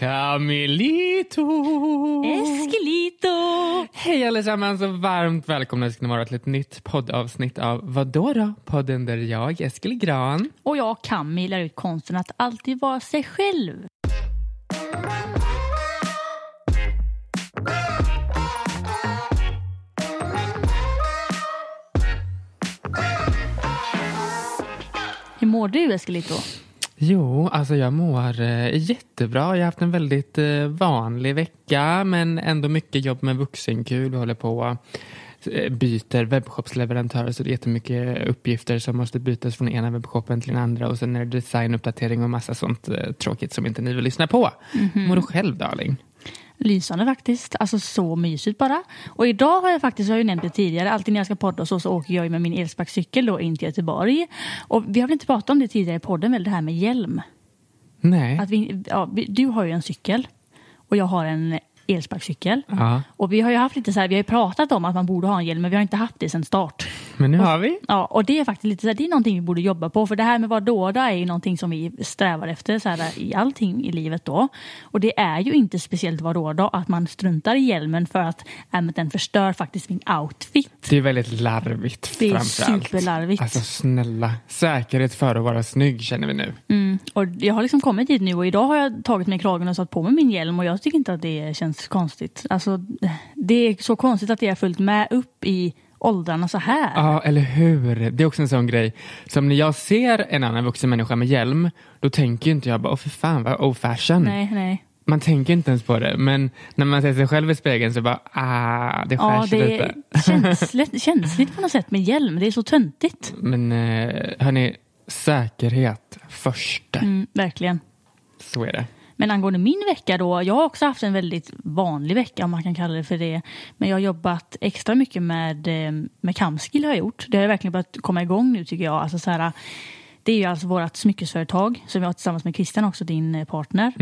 Camilito! Eskelito! Hej allesammans och varmt välkomna ska ni vara till ett nytt poddavsnitt av Vadå då? Podden där jag, Eskil Gran. Och jag, Cammy, lär ut konsten att alltid vara sig själv. Hur mår du, Eskelito? Jo, alltså jag mår eh, jättebra. Jag har haft en väldigt eh, vanlig vecka men ändå mycket jobb med vuxenkul. Vi håller på eh, byter webbshopsleverantörer så det är jättemycket uppgifter som måste bytas från ena webbshoppen till den andra och sen är det designuppdatering och massa sånt tråkigt som inte ni vill lyssna på. Mhm. Mår du själv darling? Lysande faktiskt. Alltså så mysigt bara. Och idag har jag faktiskt, jag har ju nämnt det tidigare, alltid när jag ska podda så, så åker jag med min elsparkcykel då in till Göteborg. Och vi har väl inte pratat om det tidigare i podden, väl det här med hjälm? Nej. Att vi, ja, vi, du har ju en cykel och jag har en elsparkcykel. Ja, Och vi har ju haft lite så här, vi har ju pratat om att man borde ha en hjälm men vi har inte haft det sedan start. men nu har vi. Ja, och det är faktiskt lite så här, det är någonting vi borde jobba på. För det här med vad dåda är ju någonting som vi strävar efter så här, i allting i livet då. Och det är ju inte speciellt vad dåda att man struntar i hjälmen för att äh, den förstör faktiskt min outfit. Det är väldigt larvigt Det är superlarvigt. Alltså snälla, säkerhet för att vara snygg känner vi nu. Mm. Och jag har liksom kommit dit nu och idag har jag tagit mig kragen och satt på mig min hjälm och jag tycker inte att det känns konstigt. Alltså, det är så konstigt att det har följt med upp i åldrarna så här. Ja, eller hur? Det är också en sån grej. Som när jag ser en annan vuxen människa med hjälm, då tänker inte jag bara, åh för fan vad old fashion. Nej, nej. Man tänker inte ens på det. Men när man ser sig själv i spegeln så bara, ah, det skär Ja, det lite. är känsligt, känsligt på något sätt med hjälm. Det är så töntigt. Men eh, hörni, säkerhet först. Mm, verkligen. Så är det. Men angående min vecka då, jag har också haft en väldigt vanlig vecka om man kan kalla det för det. Men jag har jobbat extra mycket med, eh, med Kamskill har jag gjort. Det har verkligen börjat komma igång nu tycker jag. Alltså så här, det är ju alltså vårt smyckesföretag som vi har tillsammans med Christian också, din eh, partner.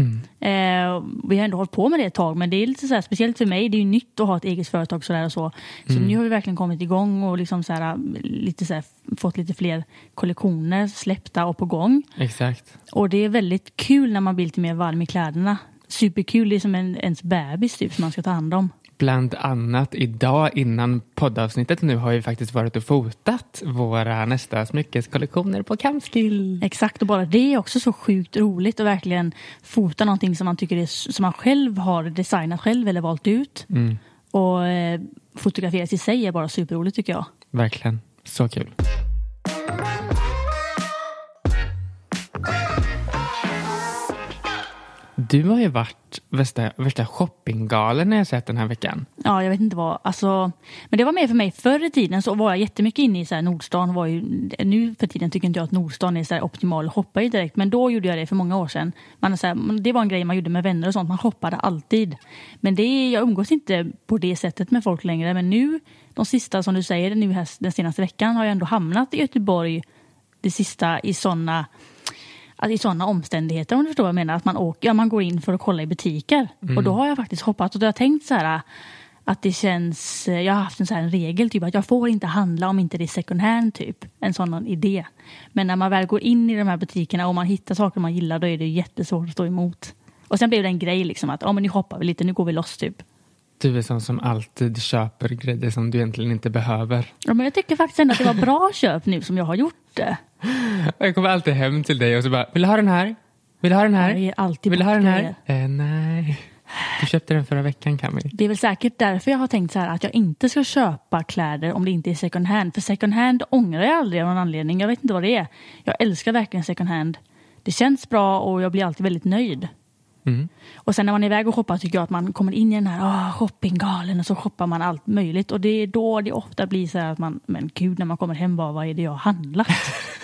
Eh, vi har ändå hållit på med det ett tag men det är lite så här, speciellt för mig, det är ju nytt att ha ett eget företag sådär och så. Så nu har vi verkligen kommit igång och liksom så här, lite så här, fått lite fler kollektioner släppta och på gång. Exakt. Och det är väldigt kul när man blir lite mer varm i kläderna. Superkul, det är som en, ens bebis typ som man ska ta hand om. Bland annat idag innan poddavsnittet nu har vi faktiskt varit och fotat våra nästa smyckeskollektioner på Camskill. Exakt, och bara det är också så sjukt roligt att verkligen fota någonting som man tycker är, som man själv har designat själv eller valt ut. Mm, Och eh, fotograferas i sig är bara superroligt tycker jag. verkligen. Så kul. Du har ju varit värsta, värsta shoppinggalen när jag sett den här veckan. Ja, jag vet inte vad. Alltså, men det var mer för mig. Förr i tiden så var jag jättemycket inne i så här Nordstan. Var ju, nu för tiden tycker inte jag att Nordstan är så här optimal att shoppa i direkt. Men då gjorde jag det för många år sedan. Man, så här, det var en grej man gjorde med vänner och sånt. Man shoppade alltid. Men det, jag umgås inte på det sättet med folk längre. Men nu, de sista som du säger, nu här, den senaste veckan har jag ändå hamnat i Göteborg det sista i sådana att i sådana omständigheter om du förstår vad jag menar. Att man, åker, ja, man går in för att kolla i butiker. Och då har jag faktiskt hoppat och då har jag tänkt så här att det känns, jag har haft en, så här, regel typ att jag får inte handla om inte det är second hand typ. En sån idé. Men när man väl går in i de här butikerna och man hittar saker man gillar då är det jättesvårt att stå emot. Och sen blev det en grej liksom att ja men nu hoppar vi lite, nu går vi loss typ. Du är sån som alltid köper grejer som du egentligen inte behöver. Ja, men jag tycker faktiskt ändå att det var bra köp nu som jag har gjort det. Jag kommer alltid hem till dig och så bara, vill du ha den här? Vill du ha den här? Jag ger alltid Vill du ha den här? Eh, nej. Du köpte den förra veckan Camille. Det är väl säkert därför jag har tänkt så här att jag inte ska köpa kläder om det inte är second hand. För second hand ångrar jag aldrig av någon anledning. Jag vet inte vad det är. Jag älskar verkligen second hand. Det känns bra och jag blir alltid väldigt nöjd. Mm. Och sen när man är iväg och shoppar tycker jag att man kommer in i den här oh, shoppinggalen och så shoppar man allt möjligt. Och det är då det ofta blir så här att man, men gud när man kommer hem bara, vad är det jag har handlat?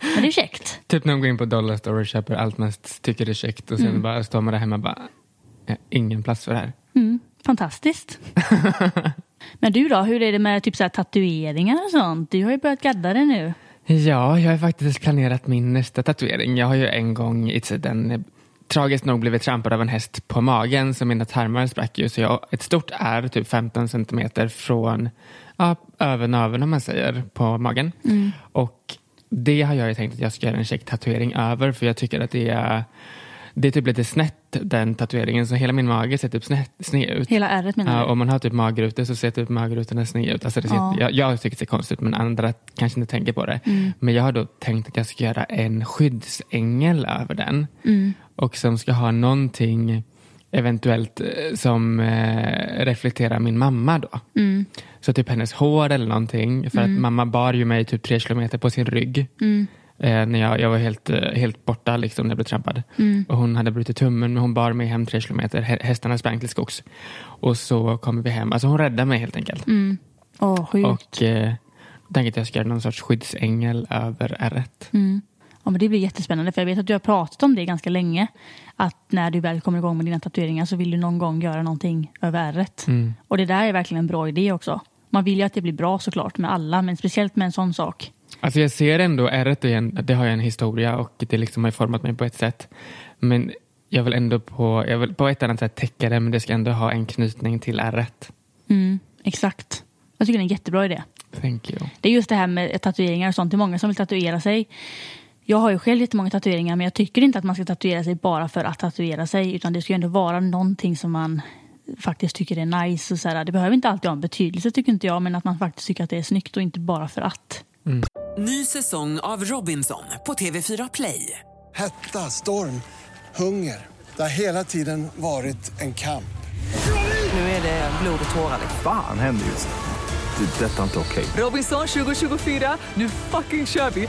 men det är käckt. Typ när man går in på Dollar Store och köper allt man tycker är käckt och sen bara står man där hemma och bara, ingen plats för det här. Mm, fantastiskt. Men du då, hur är det med typ så tatueringar och sånt? Du har ju börjat gadda det nu. Ja, jag har faktiskt planerat min nästa tatuering. Jag har ju en gång i tiden tragiskt nog blivit trampad av en häst på magen så mina tarmar sprack ju. Så jag ett stort ärr, typ 15 centimeter från ja, naveln om man säger, på magen. Och det har jag ju tänkt att jag ska göra en check tatuering över för jag tycker att det är det är typ lite snett den tatueringen så hela min mage ser typ snett, sned ut. Hela ärret menar Ja, du? om man har typ magrutor så ser typ magrutorna sned ut. Alltså det ser, Ja. jag, jag tycker det ser konstigt ut men andra kanske inte tänker på det. Mm. Men jag har då tänkt att jag ska göra en skyddsängel över den. Mm. Och som ska ha någonting eventuellt eh, som eh, reflekterar min mamma då. Mm. Så typ hennes hår eller någonting. För att mamma bar ju mig typ tre kilometer på sin rygg. Mm. Eh, när jag, jag var helt, eh, helt borta liksom, när jag blev trampad. Mm. Och hon hade brutit tummen men hon bar mig hem tre kilometer. Hä- Hästarna sprang till skogs. Och så kommer vi hem. Alltså hon räddade mig helt enkelt. Mm. Sjukt. Och eh, tänkte att jag ska göra någon sorts skyddsängel över ärret. Ja, men det blir jättespännande för jag vet att du har pratat om det ganska länge. Att när du väl kommer igång med dina tatueringar så vill du någon gång göra någonting över ärret. Mm. Och det där är verkligen en bra idé också. Man vill ju att det blir bra såklart med alla men speciellt med en sån sak. Alltså jag ser ändå ärret, det har en historia och det liksom har format mig på ett sätt. Men jag vill ändå på, jag vill på ett annat sätt täcka det men det ska ändå ha en knytning till ärret. Mm, exakt. Jag tycker det är en jättebra idé. Thank you. Det är just det här med tatueringar och sånt. Det är många som vill tatuera sig. Jag har ju själv jättemånga tatueringar men jag tycker inte att man ska tatuera sig bara för att tatuera sig. Utan det ska ju ändå vara någonting som man faktiskt tycker är nice. Och så här. Det behöver inte alltid ha en betydelse tycker inte jag. Men att man faktiskt tycker att det är snyggt och inte bara för att. Ny säsong av Robinson på TV4 Play. Hetta, storm, hunger. Det har hela tiden varit en kamp. Nu är det blod och tårar. Fan händer just. Det. är Detta är inte okej. Robinson 2024, nu fucking kör vi!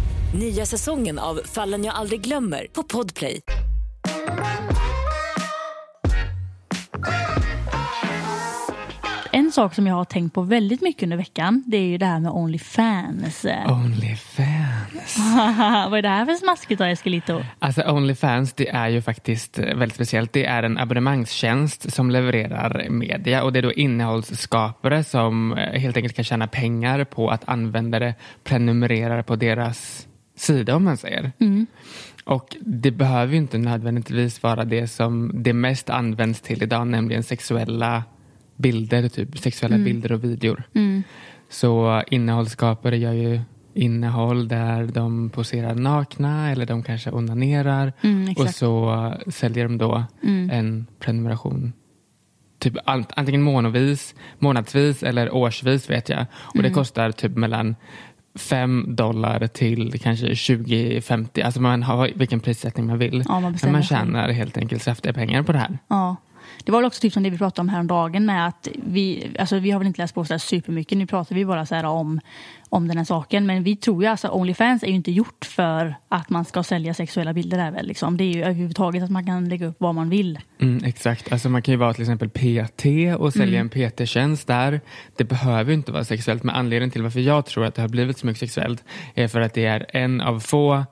Nya säsongen av Fallen jag aldrig glömmer på Podplay. En sak som jag har tänkt på väldigt mycket under veckan. Det är ju det här med Onlyfans. Onlyfans. Vad är det här för smaskigt då Eskelito? Alltså Onlyfans det är ju faktiskt väldigt speciellt. Det är en abonnemangstjänst som levererar media och det är då innehållsskapare som eh, helt enkelt kan tjäna pengar på att användare prenumererar på deras sida om man säger. Och det behöver ju inte nödvändigtvis vara det som det mest används till idag, nämligen sexuella bilder, typ sexuella bilder och videor. Så innehållsskapare gör ju innehåll där de poserar nakna eller de kanske onanerar Mm, och så säljer de då en prenumeration typ an- antingen månadsvis, månadsvis eller årsvis vet jag. Och Mm. det kostar typ mellan 5 dollar till kanske 20-50. Alltså man har vilken prissättning man vill. Ja, man Men man tjänar helt enkelt saftiga pengar på det här. Ja. Det var väl också typ som det vi pratade om häromdagen med att vi, alltså vi har väl inte läst på så supermycket, nu pratar vi bara så här om, om den här saken. Men vi tror ju alltså Onlyfans är ju inte gjort för att man ska sälja sexuella bilder där väl liksom. Det är ju överhuvudtaget att man kan lägga upp vad man vill. Mm, exakt, alltså man kan ju vara till exempel PT och sälja Mm. en PT-tjänst där. Det behöver ju inte vara sexuellt, men anledningen till varför jag tror att det har blivit så mycket sexuellt är för att det är en av få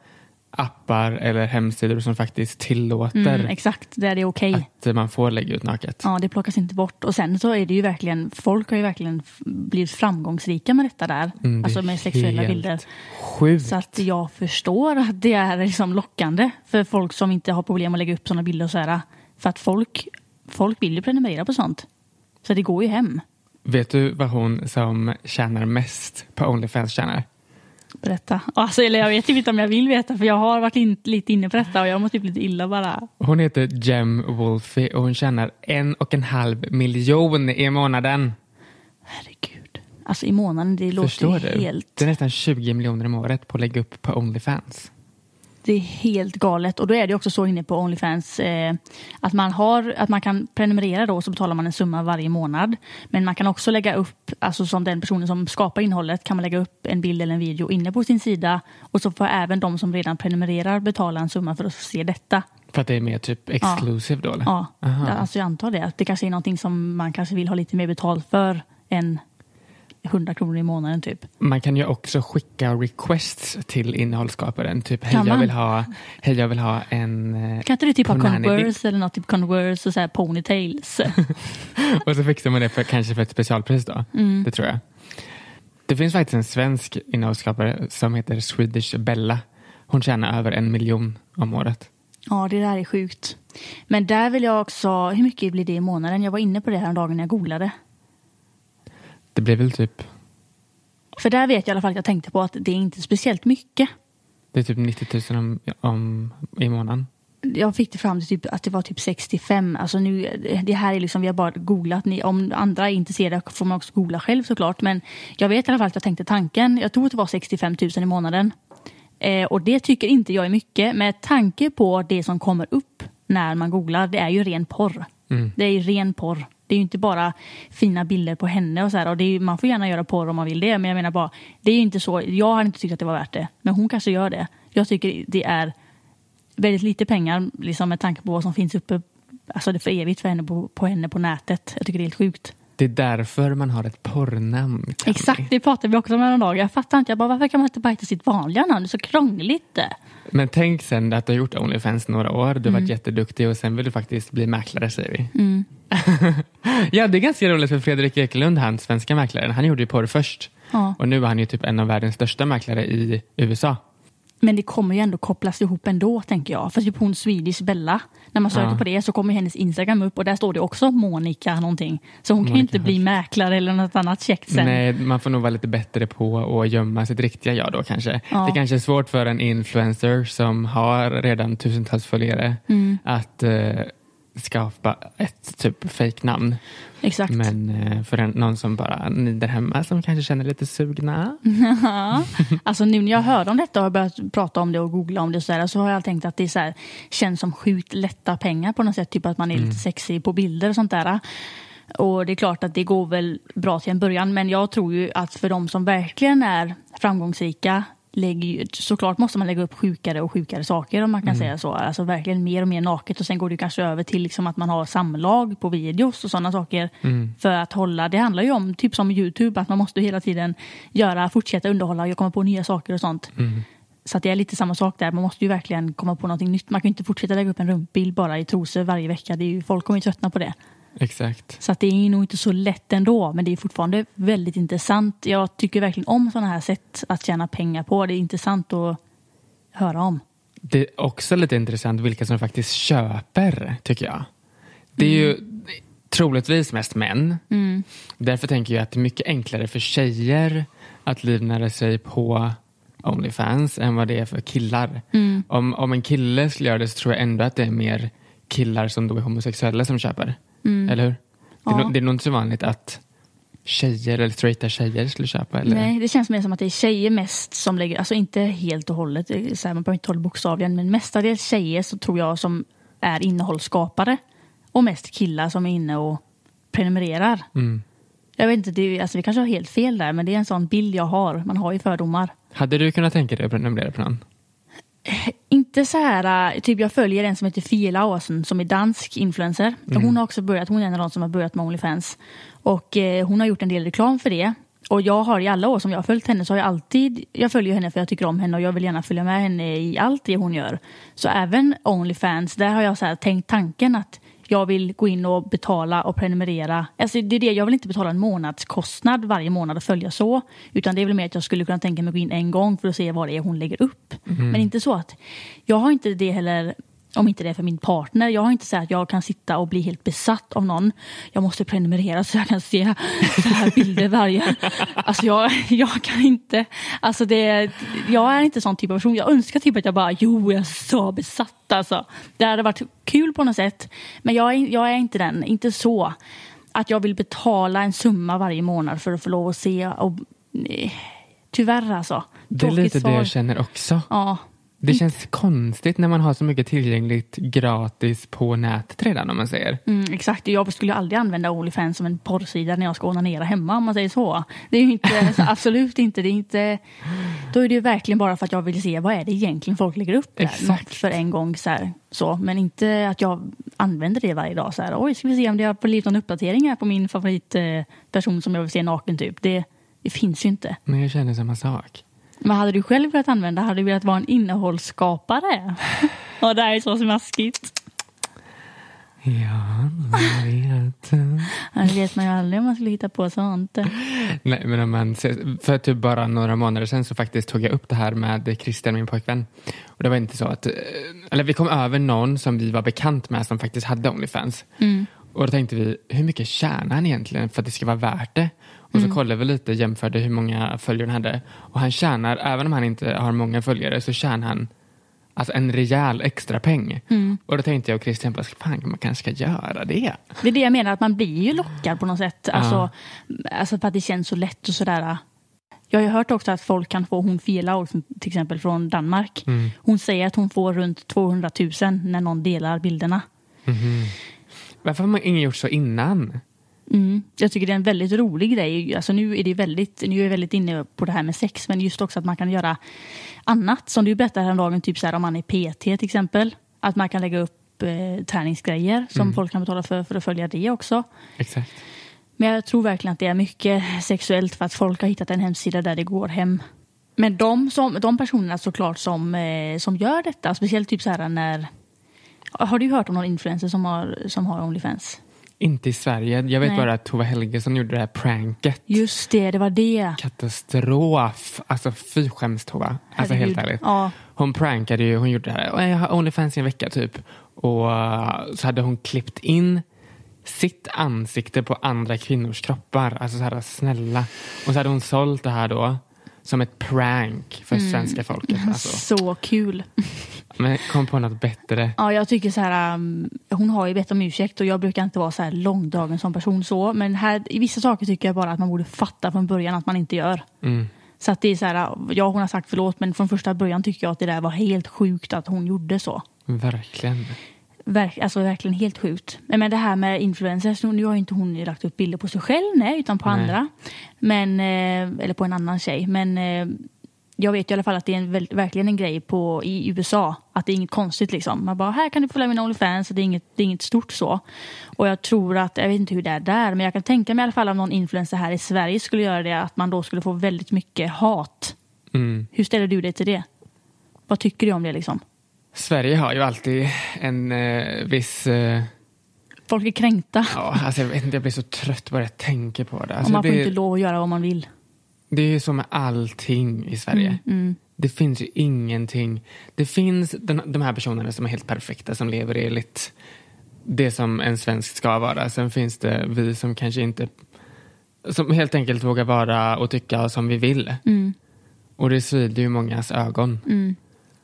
appar eller hemsidor som faktiskt tillåter Mm, exakt, där det är okej. att man får lägga ut naket. Ja, det plockas inte bort. Och sen så är det ju verkligen, folk har ju verkligen blivit framgångsrika med detta där. Mm, det alltså med sexuella bilder. Sjukt. Så att jag förstår att det är liksom lockande för folk som inte har problem att lägga upp sådana bilder och så här. För att folk, folk vill ju prenumerera på sånt. Så det går ju hem. Vet du vad hon som tjänar mest på Onlyfans tjänar? Berätta. Alltså, eller jag vet typ inte om jag vill veta för jag har varit in, lite inne på detta och jag mår typ lite illa bara. Hon heter Jem Wolfie och hon tjänar en och en halv miljon i månaden. Herregud. Alltså i månaden, det låter Förstår ju du? helt... Det är nästan 20 miljoner om året på att lägga upp på Onlyfans. Det är helt galet. Och då är det också så inne på Onlyfans eh, att, man har, att man kan prenumerera då så betalar man en summa varje månad. Men man kan också lägga upp, alltså som den personen som skapar innehållet kan man lägga upp en bild eller en video inne på sin sida. Och så får även de som redan prenumererar betala en summa för att se detta. För att det är mer typ exclusive då? Eller? Ja, Aha. alltså jag antar det. Att det kanske är någonting som man kanske vill ha lite mer betalt för än 100 kronor i månaden typ. Man kan ju också skicka requests till innehållsskaparen. Typ, hej jag, vill ha, hej jag vill ha en... eh, Kan inte du typ ha Converse eller något typ Converse och så här ponytails? Och så fixar man det för, kanske för ett specialpris då. Mm. Det tror jag. Det finns faktiskt en svensk innehållsskapare som heter Swedish Bella. Hon tjänar över en miljon om året. Ja, det där är sjukt. Men där vill jag också, hur mycket blir det i månaden? Jag var inne på det här dagen när jag googlade. Det blir väl typ, För där vet jag i alla fall att jag tänkte på att det är inte speciellt mycket. det är typ 90 000 om, om, i månaden. Jag fick det fram till typ, att det var typ 65. Alltså nu, det här är liksom, vi har bara googlat. Ni, om andra är intresserade får man också googla själv såklart. Men jag vet i alla fall att jag tänkte tanken. Jag tror att det var 65 000 i månaden. Eh, och det tycker inte jag är mycket. Med tanke på det som kommer upp när man googlar. Det är ju ren porr. Mm. Det är ju ren porr. Det är ju inte bara fina bilder på henne och så här. Och det är, man får gärna göra porr om man vill det. Men jag menar bara, det är ju inte så. Jag har inte tyckt att det var värt det. Men hon kanske gör det. Jag tycker det är väldigt lite pengar liksom med tanke på vad som finns uppe alltså det för evigt för henne på, på henne på nätet. Jag tycker det är helt sjukt. Det är därför man har ett porrnamn. Exakt, det pratade vi också om en dag. Jag fattar inte. Jag bara, varför kan man inte bara hitta sitt vanliga namn? Det är så krångligt. Men tänk sen att du har gjort Onlyfans några år. Du har Mm. varit jätteduktig och sen vill du faktiskt bli mäklare säger vi. ja, det är ganska roligt för Fredrik Ekelund, han svenska mäklaren, han gjorde ju porr först. Ja. Och nu är han ju typ en av världens största mäklare i USA. Men det kommer ju ändå kopplas ihop ändå, tänker jag. För typ hon Swedish Bella, när man söker Ja. på det så kommer hennes Instagram upp och där står det också Monica någonting. Så hon kan ju Monica inte bli mäklare eller något annat käckt sen. Nej, man får nog vara lite bättre på att gömma sitt riktiga jag då kanske. Ja. Det kanske är svårt för en influencer som har redan tusentals följare Mm. att eh, skapa ett typ fejknamn. Exakt. Men eh, för en, någon som bara ni där hemma som kanske känner lite sugna. Alltså nu när jag hörde om detta och har börjat prata om det och googla om det så, här, så har jag tänkt att det så här, känns som sjukt lätta pengar på något sätt. Typ att man är lite sexig på bilder och sånt där. Och det är klart att det går väl bra till en början. Men jag tror ju att för de som verkligen är framgångsrika lägger såklart måste man lägga upp sjukare och sjukare saker om man kan säga så. Alltså verkligen mer och mer naket och sen går det kanske över till liksom att man har samlag på videos och sådana saker. För att hålla, det handlar ju om, typ som Youtube, att man måste hela tiden göra, fortsätta underhålla och komma på nya saker och sånt. Så att det är lite samma sak där, man måste ju verkligen komma på någonting nytt. Man kan inte fortsätta lägga upp en rumpbild bara i trosor varje vecka. Det är ju, folk kommer ju tröttna på det. Exakt. Så att det är nog inte så lätt ändå, men det är fortfarande väldigt intressant. Jag tycker verkligen om sådana här sätt att tjäna pengar på. Det är intressant att höra om. Det är också lite intressant vilka som faktiskt köper, tycker jag. Det är ju troligtvis mest män. Därför tänker jag att det är mycket enklare för tjejer att livnära sig på Onlyfans än vad det är för killar. Om, om en kille skulle göra det så tror jag ändå att det är mer killar som då är homosexuella som köper. Eller hur? Det, är det är nog inte så vanligt att tjejer eller straighta tjejer skulle köpa. Eller? Nej, det känns mer som att det är tjejer mest som lägger, alltså inte helt och hållet, så här, man behöver inte hålla bokstavligen, men mestadels tjejer så tror jag som är innehållsskapare och mest killar som är inne och prenumererar. Mm. Jag vet inte, det är, alltså vi kanske har helt fel där, men det är en sån bild jag har. Man har ju fördomar. Hade du kunnat tänka dig att prenumerera på någon? Inte så här, äh, typ jag följer en som heter Fia Laursen som är dansk influencer. Hon har också börjat, hon är en av de som har börjat med Onlyfans. Och eh, hon har gjort en del reklam för det. Och jag har i alla år som jag har följt henne så har jag alltid, jag följer henne för jag tycker om henne och jag vill gärna följa med henne i allt det hon gör. Så även Onlyfans, där har jag så här tänkt tanken att jag vill gå in och betala och prenumerera. Alltså det är det, jag vill inte betala en månadskostnad varje månad och följa så. Utan det är väl mer att jag skulle kunna tänka mig att gå in en gång för att se vad det är hon lägger upp. Men inte så att, jag har inte det heller om inte det är för min partner. Jag har inte så att jag kan sitta och bli helt besatt av någon. Jag måste prenumerera så jag kan se så här bilder varje... Alltså jag, jag kan inte... Alltså det, jag är inte sån typ av person. Jag önskar typ att jag bara, jo jag är så besatt alltså. Det hade varit kul på något sätt. Men jag är, jag är inte den, inte så. Att jag vill betala en summa varje månad för att få lov att se. Och, nej, tyvärr alltså. Det är lite det jag känner också. Ja, Det känns konstigt när man har så mycket tillgängligt gratis på nätet redan om man säger. Mm, exakt, jag skulle aldrig använda Onlyfans som en porrsida när jag ska onanera hemma om man säger så. Det är ju inte, absolut inte, det är inte. Då är det ju verkligen bara för att jag vill se vad är det egentligen folk lägger upp där. Exakt. För en gång så, här, så. Men inte att jag använder det varje dag så här. Oj, ska vi se om det har blivit någon uppdatering här på min favoritperson som jag vill se naken typ. Det, det finns ju inte. Men jag känner samma sak. Men hade du själv velat använda, hade du velat vara en innehållsskapare? Och det här är så smaskigt. Ja, jag vet. Ja, Det vet man ju aldrig om man skulle hitta på sånt. Nej, men om man ser, för typ bara några månader sedan så faktiskt tog jag upp det här med Christian, min pojkvän. Och det var inte så att, eh, eller vi kom över någon som vi var bekant med som faktiskt hade Onlyfans. Och då tänkte vi, hur mycket tjänar han egentligen för att det ska vara värt det? Och så kollade vi lite, jämförde hur många följare han hade. Och han tjänar, även om han inte har många följare, så tjänar han alltså en rejäl extra peng. Och då tänkte jag och Christian, fan man kanske ska göra det. Det är det jag menar, att man blir ju lockad på något sätt. Alltså, alltså för att det känns så lätt och sådär. Jag har ju hört också att folk kan få, hon Fela till exempel från Danmark. Hon säger att hon får runt 200 000 när någon delar bilderna. Varför har man ingen gjort så innan? Mm. Jag tycker det är en väldigt rolig grej. Alltså nu är det väldigt, nu är jag väldigt inne på det här med sex, men just också att man kan göra annat. Som du berättade häromdagen, typ så här om man är PT till exempel. Att man kan lägga upp eh, träningsgrejer som folk kan betala för, för att följa det också. Exakt. Men jag tror verkligen att det är mycket sexuellt för att folk har hittat en hemsida där det går hem. Men de, som, de personerna såklart som, eh, som gör detta, speciellt typ så här när... Har du hört om någon influencer som har, som har Onlyfans? Inte i Sverige. Jag vet Nej. bara att Tova Helgesson gjorde det här pranket. Just det, det var det. Katastrof. Alltså fy skäms Tova. Alltså helt ärligt. Ja. Hon prankade ju, hon gjorde det här. "Åh, Jag har Onlyfans i en vecka typ. Och uh, så hade hon klippt in sitt ansikte på andra kvinnors kroppar. Alltså så här snälla. Och så hade hon sålt det här då som ett prank för Mm. svenska folket. Alltså. Så kul. Men kom på något bättre. Ja, jag tycker så här, um, hon har ju bett om ursäkt och jag brukar inte vara så här långdragen som person så. Men här, i vissa saker tycker jag bara att man borde fatta från början att man inte gör. Mm. Så att det är så här, ja hon har sagt förlåt men från första början tycker jag att det där var helt sjukt att hon gjorde så. Verkligen. Verk, alltså verkligen helt sjukt. Men det här med influencers, nu har ju inte hon lagt upp bilder på sig själv, nej, utan på Nej. andra. Men, eh, eller på en annan tjej. Men eh, jag vet i alla fall att det är en, verkligen en grej på, i USA. Att det är inget konstigt liksom. Man bara, här kan du följa min Onlyfans. Det är, inget, det är inget stort så. Och jag tror att, jag vet inte hur det är där, men jag kan tänka mig i alla fall om någon influencer här i Sverige skulle göra det, att man då skulle få väldigt mycket hat. Mm. Hur ställer du dig till det? Vad tycker du om det liksom? Sverige har ju alltid en eh, viss... Eh, Folk är kränkta. ja, alltså jag, vet inte, jag blir så trött bara jag tänker på det. och Alltså man får det, inte lov att göra vad man vill. det är ju så med allting i Sverige. Mm. Det finns ju ingenting. Det finns den, de här personerna som är helt perfekta, som lever enligt det som en svensk ska vara. Sen finns det vi som kanske inte... Som helt enkelt vågar vara och tycka som vi vill. Mm. Och det svider ju mångas ögon.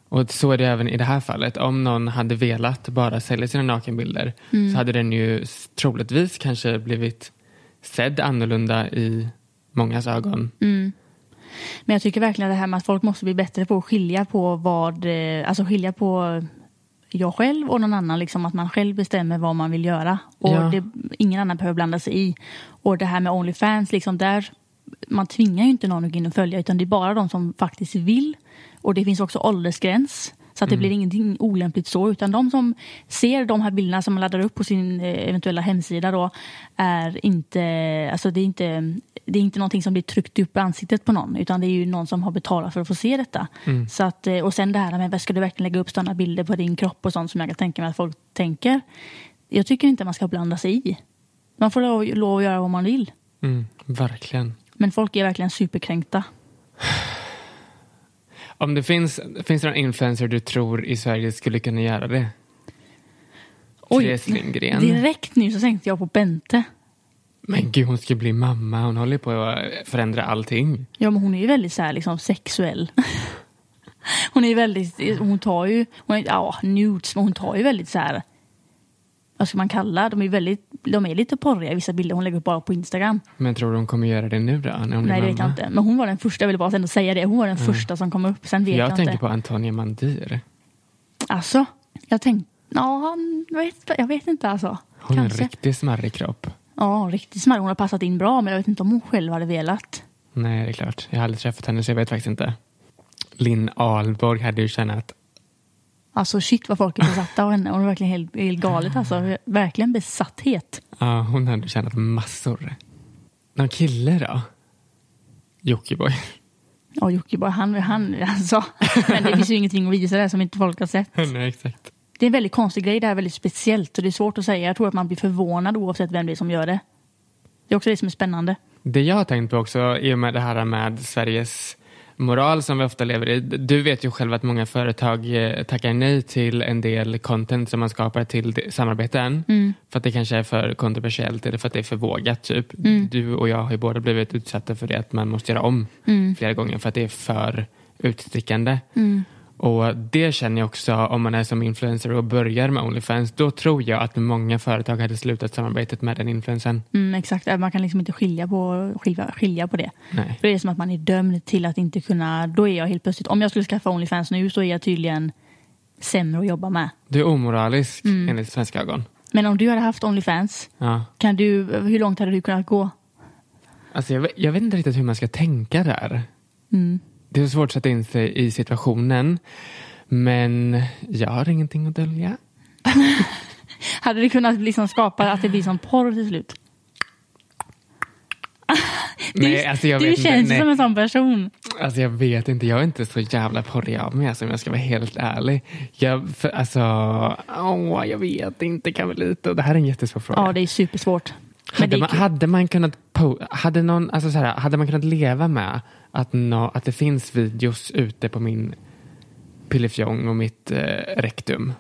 Och så är det även i det här fallet. Om någon hade velat bara sälja sina nakenbilder så hade den ju troligtvis kanske blivit sedd annorlunda i mångas ögon. Men jag tycker verkligen det här med att folk måste bli bättre på att skilja på vad, eh, alltså skilja på jag själv och någon annan, liksom att man själv bestämmer vad man vill göra. Och Ja. det, ingen annan behöver blanda sig i. Och det här med Onlyfans, liksom där, man tvingar ju inte någon att gå in och följa utan det är bara de som faktiskt vill. Och det finns också åldersgräns. Så att det blir ingenting olämpligt så. Utan de som ser de här bilderna som man laddar upp på sin eh, eventuella hemsida då är inte, alltså det är inte, det är inte någonting som blir tryckt upp i ansiktet på någon. Utan det är ju någon som har betalat för att få se detta. Så att, eh, och sen det här med, vad ska du verkligen lägga upp sådana bilder på din kropp och sånt som jag kan tänka mig att folk tänker. Jag tycker inte man ska blanda sig i. Man får lov, lov att göra vad man vill. Mm, verkligen. Men folk är verkligen superkränkta. Om det finns, finns det någon influencer du tror i Sverige skulle kunna göra det? Therese Lindgren. direkt nu så tänkte jag på Bente. Men gud, hon ska bli mamma. Hon håller på att förändra allting. Ja, men hon är ju väldigt så här, liksom, sexuell. hon är väldigt, hon tar ju, hon är, ja, nudes, men hon tar ju väldigt så här, vad ska man kalla, de är väldigt de är lite porriga vissa bilder hon lägger upp bara på Instagram. Men tror du hon kommer göra det nu då? När hon Nej det vet jag inte. Men hon var den första, jag vill bara ändå säga det. Hon var den första som kom upp. Sen vet jag, Jag tänker inte. på Antonia Mandir. Alltså, jag tänkte, ja, vet, jag vet inte alltså. Hon har en riktigt smarrig kropp. Ja, riktigt smarrig. Hon har passat in bra, men jag vet inte om hon själv hade velat. Nej, det är klart. Jag har aldrig träffat henne så jag vet faktiskt inte. Linn Ahlborg hade ju tjänat Alltså shit vad folk är besatta av henne. Hon är verkligen helt, helt galet alltså. Verkligen besatthet. Ja, hon hade tjänat massor. Någon kille då? Jockiboi. Ja, Jockiboi, han, han alltså. Men det finns ju ingenting att visa där som inte folk har sett. Nej, exakt. Det är en väldigt konstig grej, det här är väldigt speciellt och det är svårt att säga. Jag tror att man blir förvånad oavsett vem det är som gör det. Det är också det som är spännande. Det jag har tänkt på också i och med det här med Sveriges moral som vi ofta lever i. Du vet ju själv att många företag eh, tackar nej till en del content som man skapar till samarbeten. För att det kanske är för kontroversiellt eller för att det är för vågat. Typ. Du och jag har ju båda blivit utsatta för det att man måste göra om flera gånger för att det är för utstickande. Och det känner jag också om man är som influencer och börjar med Onlyfans. Då tror jag att många företag hade slutat samarbetet med den influencern. Mm, exakt, man kan liksom inte skilja på, skilja, skilja på det. Nej. För det är som att man är dömd till att inte kunna, då är jag helt plötsligt, om jag skulle skaffa Onlyfans nu så är jag tydligen sämre att jobba med. Du är omoralisk enligt svenska ögon. Men om du hade haft Onlyfans, Ja. kan du, hur långt hade du kunnat gå? Alltså jag, vet, jag vet inte riktigt hur man ska tänka där. Mm. Det är svårt att sätta in sig i situationen. Men jag har ingenting att dölja. Hade du kunnat liksom skapa att det blir som porr till slut? Du, Nej, alltså jag du vet känns Nej. som en sån person. Alltså jag vet inte, jag är inte så jävla porrig av mig alltså, om jag ska vara helt ärlig. Jag, för, alltså, åh, jag vet inte Carmelita. Det här är en jättesvår fråga. Ja, det är supersvårt. Hade, man, hade man kunnat hade, någon, alltså så här, hade man kunnat leva med att, nå, att det finns videos ute på min pillefjong och mitt eh, rektum?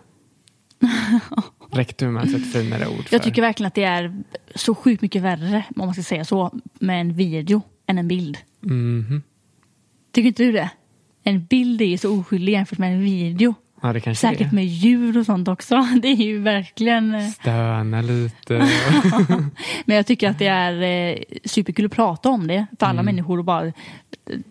rektum är alltså ett finare ord för. Jag tycker verkligen att det är så sjukt mycket värre, om man ska säga så, med en video än en bild. Mhm. Tycker inte du det? En bild är ju så oskyldig jämfört med en video. Ja, det kanske Säkert är. med djur och sånt också. Det är ju verkligen... eh, Stöna lite. Men jag tycker att det är eh, superkul att prata om det för alla Mm. människor och bara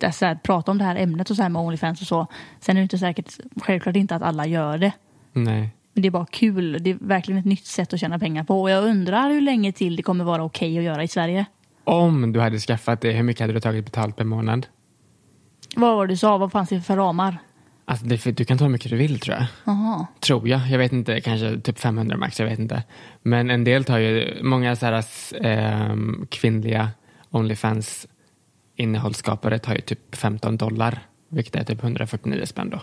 eh, så här, prata om det här ämnet och så här med Onlyfans och så. Sen är det inte säkert, självklart inte att alla gör det. Nej. Men det är bara kul. Det är verkligen ett nytt sätt att tjäna pengar på. Och jag undrar hur länge till det kommer vara okej att göra i Sverige. Om du hade skaffat det, hur mycket hade du tagit betalt per månad? Vad var det du sa? Vad fanns det för ramar? Alltså det, du kan ta hur mycket du vill tror jag. Jaha. Tror jag. Jag vet inte, kanske typ 500 max, jag vet inte. Men en del tar ju, många så här, ehm, kvinnliga Onlyfans innehållsskapare tar ju typ 15 dollar. Vilket är typ 149 spänn då.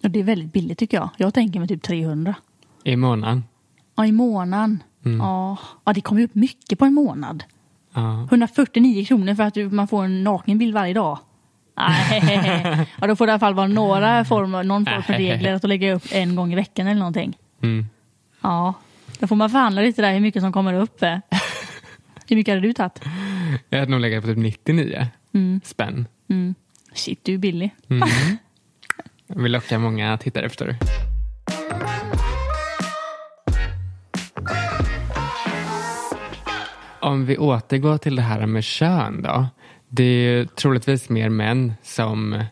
Ja, det är väldigt billigt tycker jag. Jag tänker mig typ 300. I månaden. Ja, i månaden. Mm. Ja. ja, det kommer ju upp mycket på en månad. Ja. 149 kronor för att man får en nakenbild varje dag. Nej, ja, då får det i alla fall vara några former, någon form för regler att lägga upp en gång i veckan eller någonting. Mm. Ja, då får man förhandla lite där hur mycket som kommer upp. Hur mycket hade du tagit? Jag hade nog legat på typ 99 spänn. Mm. Shit, du är billig. Jag vill locka många tittare förstår du. Om vi återgår till det här med kön då. Det är ju troligtvis mer män som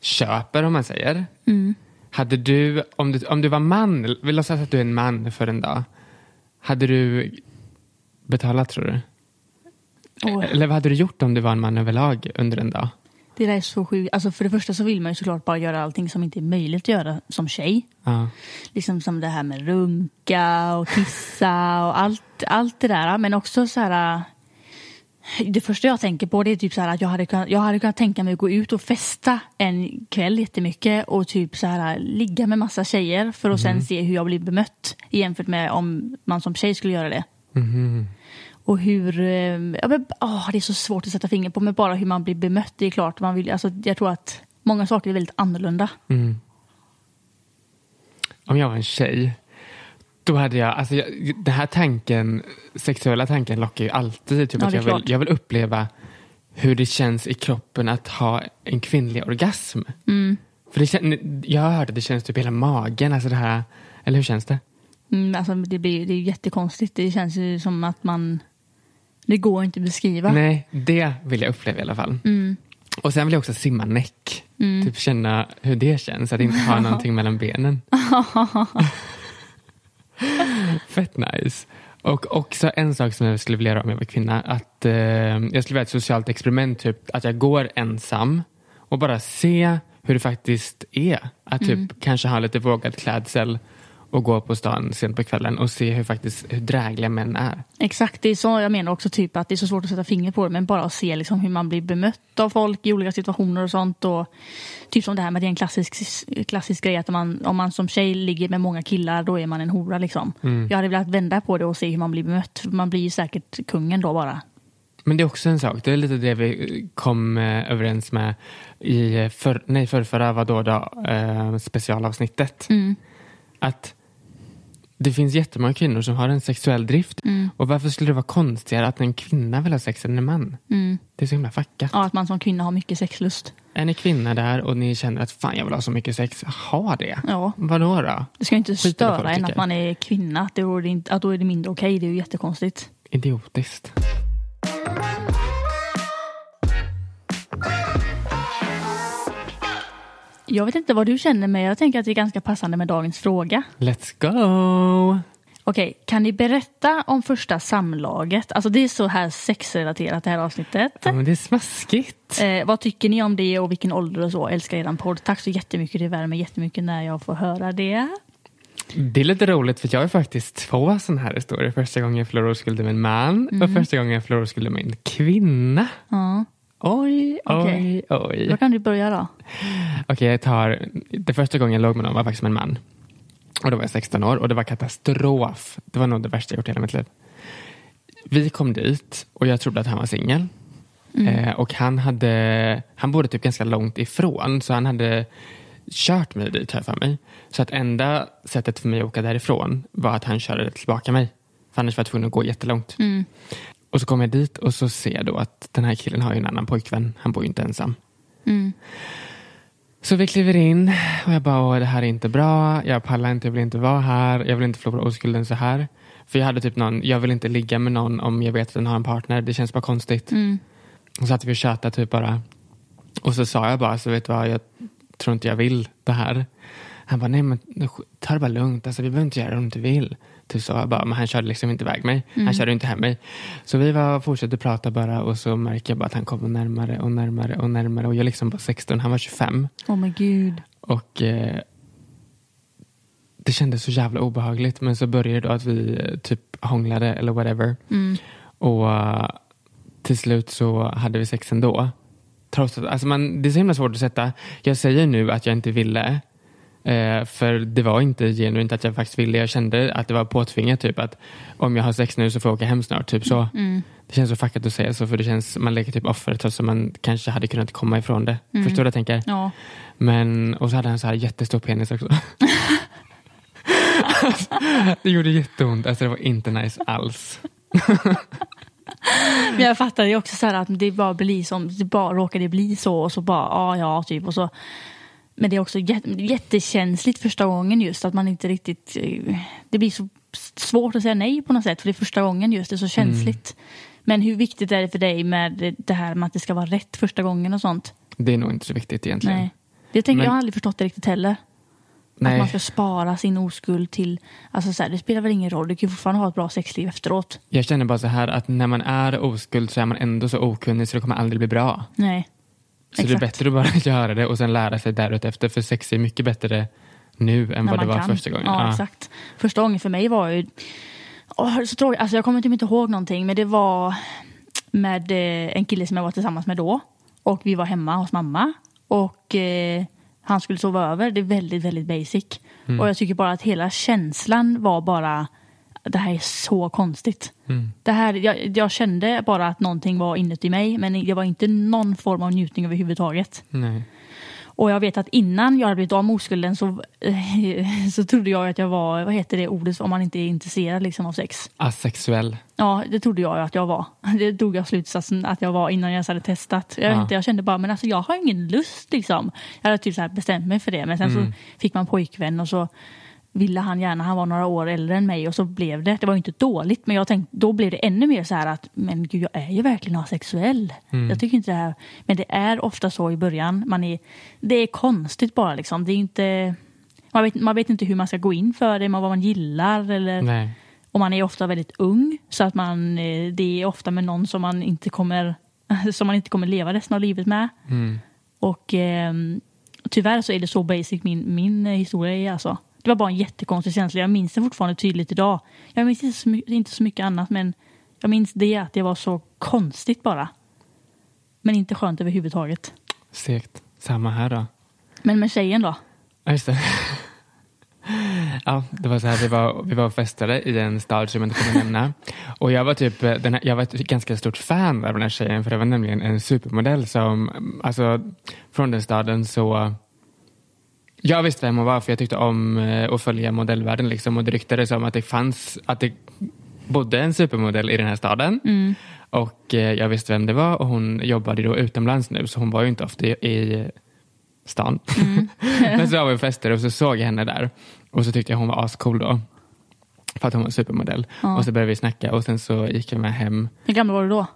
köper om man säger. Hade du, om du, om du var man, vi låtsas att du är en man för en dag. Hade du betalat tror du? Åh, Eller vad hade du gjort om du var en man överlag under en dag? det där är så sjukt. Alltså för det första så vill man ju såklart bara göra allting som inte är möjligt att göra som tjej. Ja. Liksom som det här med runka och kissa och allt, allt det där. Men också så här... Det första jag tänker på det är typ så att jag hade, kunnat, jag hade kunnat tänka mig att gå ut och festa en kväll jättemycket och typ så här ligga med massa tjejer för att sen se hur jag blir bemött jämfört med om man som tjej skulle göra det. Och hur, eh, ja, men, åh, det är så svårt att sätta fingret på, men bara hur man blir bemött, det är klart. Man vill, alltså, jag tror att många saker är väldigt annorlunda. Om jag var en tjej, då hade jag, alltså jag, den här tanken, sexuella tanken lockar ju alltid. Typ Ja, att jag, vill, jag vill uppleva hur det känns i kroppen att ha en kvinnlig orgasm. Mm. För det jag har hört att det känns typ i hela magen, alltså det här, eller hur känns det? Mm, alltså det, blir, det är jättekonstigt. Det känns ju som att man... Det går inte att beskriva. Nej, det vill jag uppleva i alla fall. Mm. Och sen vill jag också simma näck. Typ känna hur det känns, att inte ha någonting mellan benen. Fett nice. Och också en sak som jag skulle vilja göra om jag var kvinna. Att eh, Jag skulle vilja ett socialt experiment. Typ, att jag går ensam och bara se hur det faktiskt är. Att typ Mm. kanske ha lite vågad klädsel och gå på stan sent på kvällen och se hur, faktiskt, hur drägliga män är. Exakt, det är så jag menar också typ att det är så svårt att sätta fingret på det men bara att se liksom hur man blir bemött av folk i olika situationer och sånt. Och typ som det här med det är en klassisk, klassisk grej att man, om man som tjej ligger med många killar då är man en hora liksom. Jag hade velat vända på det och se hur man blir bemött. Man blir ju säkert kungen då bara. Men det är också en sak, det är lite det vi kom eh, överens med i för, nej, förrförra vadå då, eh, specialavsnittet. Att det finns jättemånga kvinnor som har en sexuell drift. Och varför skulle det vara konstigare att en kvinna vill ha sex än en man? Det är så himla fuckat. Ja, att man som kvinna har mycket sexlust. Är ni kvinna där och ni känner att fan jag vill ha så mycket sex, ha det. Ja. Vadå då? Det ska ju inte Skit störa en att man är kvinna. Att, det, är inte, att då är det mindre okej. Det är ju jättekonstigt. Idiotiskt. Jag vet inte vad du känner men jag tänker att det är ganska passande med dagens fråga. Let's go! Okej, kan ni berätta om första samlaget? Alltså det är så här sexrelaterat det här avsnittet. Ja, men det är smaskigt. Eh, vad tycker ni om det och vilken ålder och så? Älskar eran podd. Tack så jättemycket. Det värmer jättemycket när jag får höra det. Det är lite roligt för jag har faktiskt två sådana här historier. Första gången jag förlorade oskulden med en man och första gången jag förlorade oskulden med en kvinna. Ja. Oj, Okej. oj, oj. Då kan du börja då. Okej, jag tar... Det första gången jag låg med någon var faktiskt med en man. Och då var jag 16 år och det var katastrof. Det var nog det värsta jag gjort i hela mitt liv. Vi kom dit och jag trodde att han var singel. Eh, och han hade... Han bodde typ ganska långt ifrån så han hade kört mig dit här för mig. Så att enda sättet för mig att åka därifrån var att han körde tillbaka mig. För annars var jag tvungen att gå jättelångt. Och så kom jag dit och så ser jag då att den här killen har ju en annan pojkvän. Han bor ju inte ensam. Så vi kliver in och jag bara, Åh, det här är inte bra. Jag pallar inte, jag vill inte vara här. Jag vill inte förlora oskulden så här. För jag hade typ någon, jag vill inte ligga med någon om jag vet att den har en partner. Det känns bara konstigt. Och så satt vi och tjötade typ bara. Och så sa jag bara, så vet du vad, jag tror inte jag vill det här. Han bara, nej men ta det bara lugnt. Alltså, vi behöver inte göra det om du inte vill. Typ så bara, men han körde liksom inte iväg mig. Han körde inte hem mig. Så vi var, fortsatte prata bara och så märker jag bara att han kommer närmare och närmare och närmare. Och jag liksom bara 16, han var 25. Åh men gud. Och eh, det kändes så jävla obehagligt. Men så började det då att vi eh, typ hånglade eller whatever. Och eh, till slut så hade vi sex ändå. Trots att, alltså man, det är så himla svårt att sätta. Jag säger nu att jag inte ville. Eh, för det var inte genuint att jag faktiskt ville. Jag kände att det var påtvingat. Typ att om jag har sex nu så får jag åka hem snart. Typ så. Det känns så fuckat att säga så. För det känns, man leker typ offer trots att man kanske hade kunnat komma ifrån det. Förstår du vad jag tänker? Ja. Men, och så hade han så här jättestor penis också. det gjorde jätteont. Alltså det var inte nice alls. Men jag fattar ju också så att det bara blir som, det bara råkade bli så och så bara, ja ja typ och så. Men det är också jät- jättekänsligt första gången just att man inte riktigt, eh, det blir så svårt att säga nej på något sätt för det är första gången just, det är så känsligt. Men hur viktigt är det för dig med det här med att det ska vara rätt första gången och sånt? Det är nog inte så viktigt egentligen. Nej. Det tänker Men- jag har aldrig förstått det riktigt heller. Nej. Att man ska spara sin oskuld till, alltså så här, det spelar väl ingen roll, du kan ju fortfarande ha ett bra sexliv efteråt. Jag känner bara så här att när man är oskuld så är man ändå så okunnig så det kommer aldrig bli bra. Nej. Så det är bättre att bara göra det och sen lära sig därefter. För sex är mycket bättre nu än när vad det var kan. första gången. Ja, Ja. exakt. Första gången för mig var ju... Åh, så tråkigt. Alltså, jag kommer typ inte ihåg någonting, men det var med eh, en kille som jag var tillsammans med då. Och vi var hemma hos mamma. Och eh, han skulle sova över. Det är väldigt, väldigt basic. Mm. Och jag tycker bara att hela känslan var bara... Det här är så konstigt. Mm. Det här, jag, jag kände bara att någonting var inuti mig, men det var inte någon form av njutning överhuvudtaget. Nej. Och jag vet att innan jag hade blivit av med oskulden så, så trodde jag att jag var, vad heter det ordet om man inte är intresserad liksom av sex? Asexuell. Ja, det trodde jag att jag var. Det drog jag slutsatsen att jag var innan jag ens hade testat. Jag, Ja. inte, jag kände bara, men alltså jag har ingen lust liksom. Jag hade typ så bestämt mig för det, men sen Mm. så fick man pojkvän och så ville han gärna, han var några år äldre än mig och så blev det, det var ju inte dåligt men jag tänkte, då blev det ännu mer så här att men gud jag är ju verkligen asexuell. Mm. Jag tycker inte det här, men det är ofta så i början, man är, det är konstigt bara liksom, det är inte, man vet, man vet inte hur man ska gå in för det, man, vad man gillar eller Nej. och man är ofta väldigt ung så att man, eh, det är ofta med någon som man inte kommer, som man inte kommer leva resten av livet med. Mm. Och eh, tyvärr så är det så basic min, min eh, historia är alltså. Det var bara en jättekonstig känsla. Jag minns det fortfarande tydligt idag. Jag minns inte så, my- inte så mycket annat men jag minns det att det var så konstigt bara. Men inte skönt överhuvudtaget. Segt. Samma här då. Men med tjejen då? Ja, just det. Ja, det var så här, vi var, vi var och festade i en stad som jag inte kommer nämna. Och jag var typ, den här, jag var ett ganska stort fan av den här tjejen för det var nämligen en supermodell som, alltså från den staden så jag visste vem hon var för jag tyckte om eh, att följa modellvärlden liksom och det ryktades om att det fanns, att det bodde en supermodell i den här staden. Och eh, jag visste vem det var och hon jobbade då utomlands nu så hon var ju inte ofta i, stan. Men så var vi fester och så såg jag henne där och så tyckte jag hon var ascool då. För att hon var supermodell. Ja. Och så började vi snacka och sen så gick jag med hem Hur gammal var du då?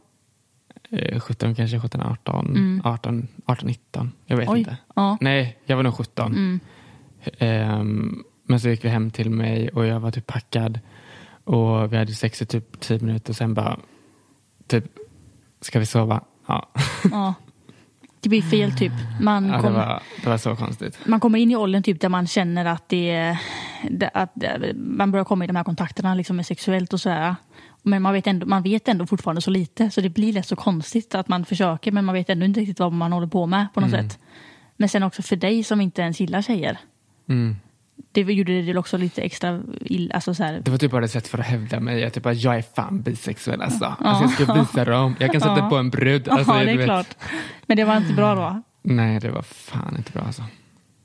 Eh, 17, kanske 17, 18, 18, 18, 19. Jag vet Oj. inte. Ja. Nej, jag var nog 17. Mm. Ehm, men så gick vi hem till mig och jag var typ packad. Och vi hade sex i typ 10 minuter och sen bara, typ, ska vi sova? Ja, ja. Det blir fel typ. Man, ja det, kom, var, det var så konstigt. man kommer in i åldern typ där man känner att det, det att det- man börjar komma i de här kontakterna liksom med sexuellt och sådär. Men man vet, ändå, man vet ändå fortfarande så lite så det blir lätt så konstigt att man försöker men man vet ändå inte riktigt vad man håller på med på något sätt. Men sen också för dig som inte ens gillar tjejer. Mm. Det gjorde det också lite extra illa. Alltså så här, Det var typ bara ett sätt för att hävda mig. Jag, typ bara, jag är fan bisexuell alltså. alltså jag ska visa dem. Jag kan sätta Ja. på en brud. Alltså, ja, det är vet. klart. Men det var inte bra då. Nej, det var fan inte bra alltså.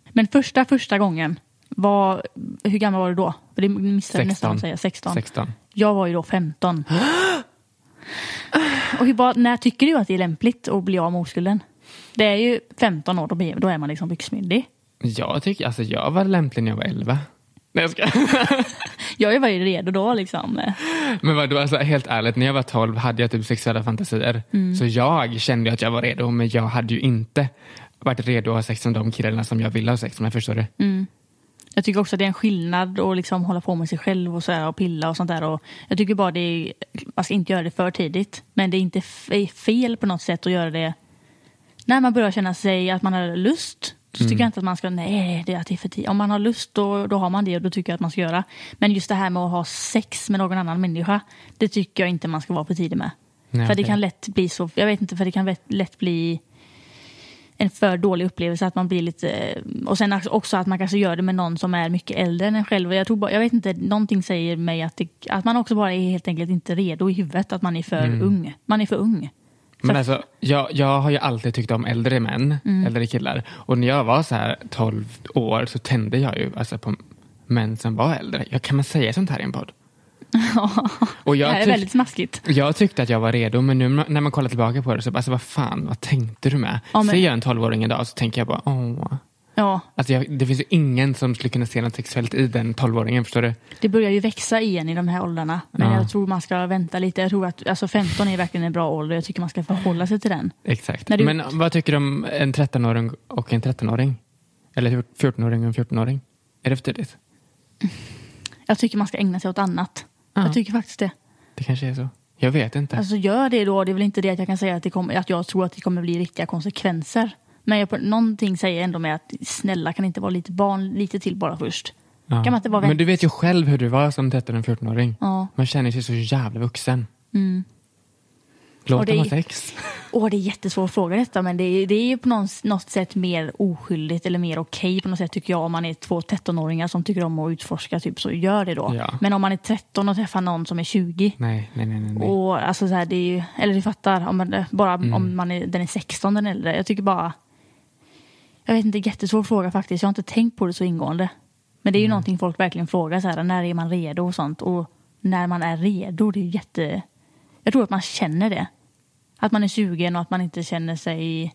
Men första, första gången, var, hur gammal var du då? För det missade jag nästan 16. att säga. 16. 16. Jag var ju då 15. Och hur, bara, när tycker du att det är lämpligt att bli av med oskulden? Det är ju 15 år, då, blir, då är man liksom byxmyndig. Jag tycker, alltså jag var lämplig när jag var 11. Nej, jag ska. Jag var ju redo då liksom. Men vadå, alltså, helt ärligt, när jag var 12 hade jag typ sexuella fantasier. Mm. Så jag kände att jag var redo, men jag hade ju inte varit redo att ha sex med de killarna som jag ville ha sex med. Förstår du? Mm. Jag tycker också att det är en skillnad att liksom hålla på med sig själv och, så och pilla och sånt där. Och jag tycker bara det är, man ska inte göra det för tidigt. Men det är inte fel på något sätt att göra det när man börjar känna sig att man har lust. Så tycker jag inte att man ska, nej det är det för tidigt. Om man har lust då, då har man det och då tycker jag att man ska göra. Men just det här med att ha sex med någon annan människa. Det tycker jag inte man ska vara för tidig med. Nej, för det okej. kan lätt bli så, jag vet inte, för det kan lätt bli en för dålig upplevelse att man blir lite och sen också att man kanske gör det med någon som är mycket äldre än en själv. Jag, tror bara, jag vet inte, någonting säger mig att, det, att man också bara är helt enkelt inte redo i huvudet, att man är för ung. Man är för ung. Men Så- alltså, jag, jag har ju alltid tyckt om äldre män, Mm. äldre killar. Och när jag var så här 12 år så tände jag ju alltså, på män som var äldre. Ja, kan man säga sånt här i en podd? Och det jag, här är tyck- väldigt smaskigt. jag tyckte att jag var redo, men nu när man kollar tillbaka på det så bara, alltså, vad fan, vad tänkte du med? Ja, men- Ser jag en 12-åring idag så tänker jag bara, åh. Ja, Alltså jag, det finns ju ingen som skulle kunna se något sexuellt i den 12-åringen, förstår du? det börjar ju växa igen i de här åldrarna. Men Ja. jag tror man ska vänta lite. Jag tror att alltså 15 är verkligen en bra ålder. Jag tycker man ska förhålla sig till den. Exakt. Du- Men vad tycker du om en 13-åring och en 13-åring? Eller 14-åring och en 14-åring? Är det för tidigt? Jag tycker man ska ägna sig åt annat. Ja. Jag tycker faktiskt det. Det kanske är så. Jag vet inte. Alltså gör det då. Det är väl inte det att jag kan säga att, det kommer, att jag tror att det kommer bli riktiga konsekvenser. Men jag, någonting säger ändå med att snälla kan inte vara lite barn lite till bara först. Ja. Kan man inte vara Men vän? du vet ju själv hur du var som 13 och 14-åring. Ja. Man känner sig så jävla vuxen. Mm. Låt Och det dem ha är- sex. Åh, det är jättesvår fråga detta, men det är, det är ju på något, något sätt mer oskyldigt eller mer okej på något sätt tycker jag. Om man är två 13-åringar som tycker om att utforska, typ, så gör det då. Ja. Men om man är 13 och träffar någon som är 20, Nej, nej, nej. nej, och alltså så här, det är ju, eller du fattar, om man, bara Mm. om man är, den är 16 den äldre. Jag tycker bara, jag vet inte, jättesvår fråga faktiskt. Jag har inte tänkt på det så ingående. Men det är ju någonting folk verkligen frågar, så här, när är man redo och sånt. Och när man är redo, det är ju jätte... Jag tror att man känner det. Att man är sugen och att man inte känner sig...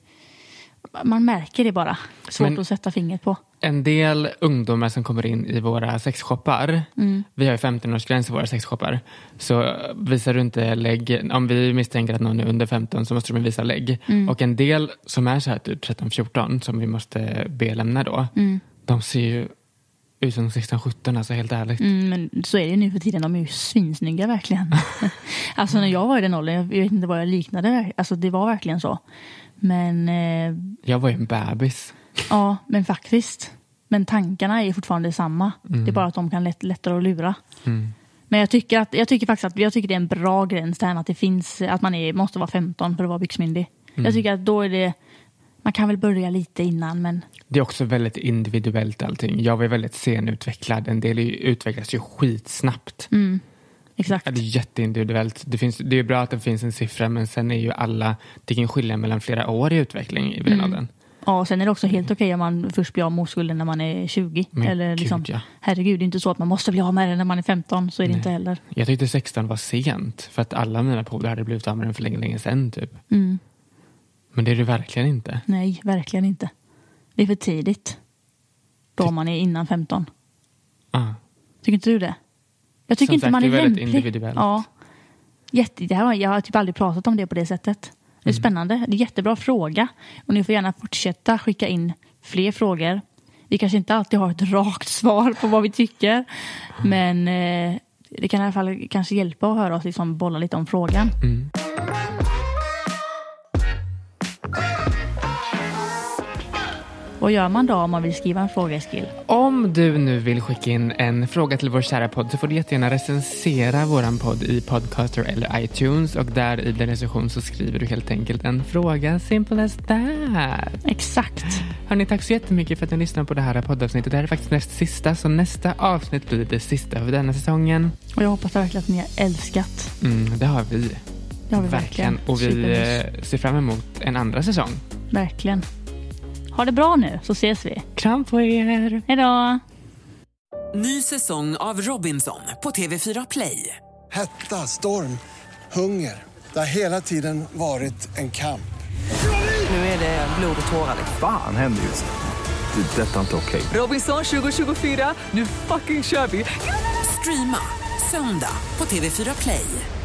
man märker det bara. Svårt Men- att sätta fingret på. En del ungdomar som kommer in i våra sexshoppar, Mm. vi har ju 15-årsgräns i våra sexshoppar, så visar du inte lägg, om vi misstänker att någon är under 15 så måste de visa lägg. Mm. Och en del som är så här typ 13-14 som vi måste be lämna då, Mm. de ser ju ut som 16-17 alltså helt ärligt. Mm, men så är det ju nu för tiden. De är ju svinsnygga verkligen. alltså när jag var i den åldern, jag vet inte vad jag liknade. Alltså det var verkligen så. Men eh, Jag var ju en bebis. ja, men faktiskt. Men tankarna är fortfarande samma. Det är bara att de kan lätt, lättare att lura. Mm. Men jag tycker, att, jag tycker faktiskt att jag tycker det är en bra gräns med att det finns, att man är, måste vara 15 för att vara byxmyndig. Jag tycker att då är det, man kan väl börja lite innan men Det är också väldigt individuellt allting. Jag var väldigt senutvecklad. En del utvecklas ju skitsnabbt. exakt. Ja, det är jätteindividuellt. Det, finns, det är bra att det finns en siffra men sen är ju alla, det kan skilja mellan flera år i utveckling i den åldern. Ja, och sen är det också helt okej om man först blir av med oskulden när man är 20. Men Eller gud, liksom, ja. Herregud, det är inte så att man måste bli av med den när man är 15. Så är det inte heller. Jag tyckte 16 var sent för att alla mina polare hade blivit av med den för länge, länge sedan typ. Mm. Men det är det verkligen inte. Nej, verkligen inte. Det är för tidigt. Då man är innan 15. Ah. Tycker inte du det? Jag tycker Som inte sagt, man är, det är väldigt lämplig. individuellt. Ja. Jätte, det här, jag har typ aldrig pratat om det på det sättet. Det är Mm. spännande. Det är jättebra fråga. Och ni får gärna fortsätta skicka in fler frågor. Vi kanske inte alltid har ett rakt svar på vad vi tycker. Men eh, det kan i alla fall kanske hjälpa att höra oss liksom bolla lite om frågan. Mm. Vad gör man då om man vill skriva en fråga, Eskil? Om du nu vill skicka in en fråga till vår kära podd så får du jättegärna recensera våran podd i Podcaster eller iTunes och där i den recension så skriver du helt enkelt en fråga. Simple as that. Exakt. Hörni, tack så jättemycket för att ni lyssnar på det här poddavsnittet. Det här är faktiskt näst sista, så nästa avsnitt blir det sista för denna säsongen. Och jag hoppas verkligen att ni har älskat. Mm, det har vi. Det har vi verkligen. Och vi Supermys. eh, ser fram emot en andra säsong. Verkligen. Ha det bra nu så ses vi. Kram på er! Hej då! Ny säsong av Robinson på TV4 Play. Hetta, storm, hunger. Det har hela tiden varit en kamp. Nu är det blod och tårar. Fan händer just nu. Det. är Detta är inte okej. Robinson 2024, nu fucking kör vi! Streama söndag på TV4 Play.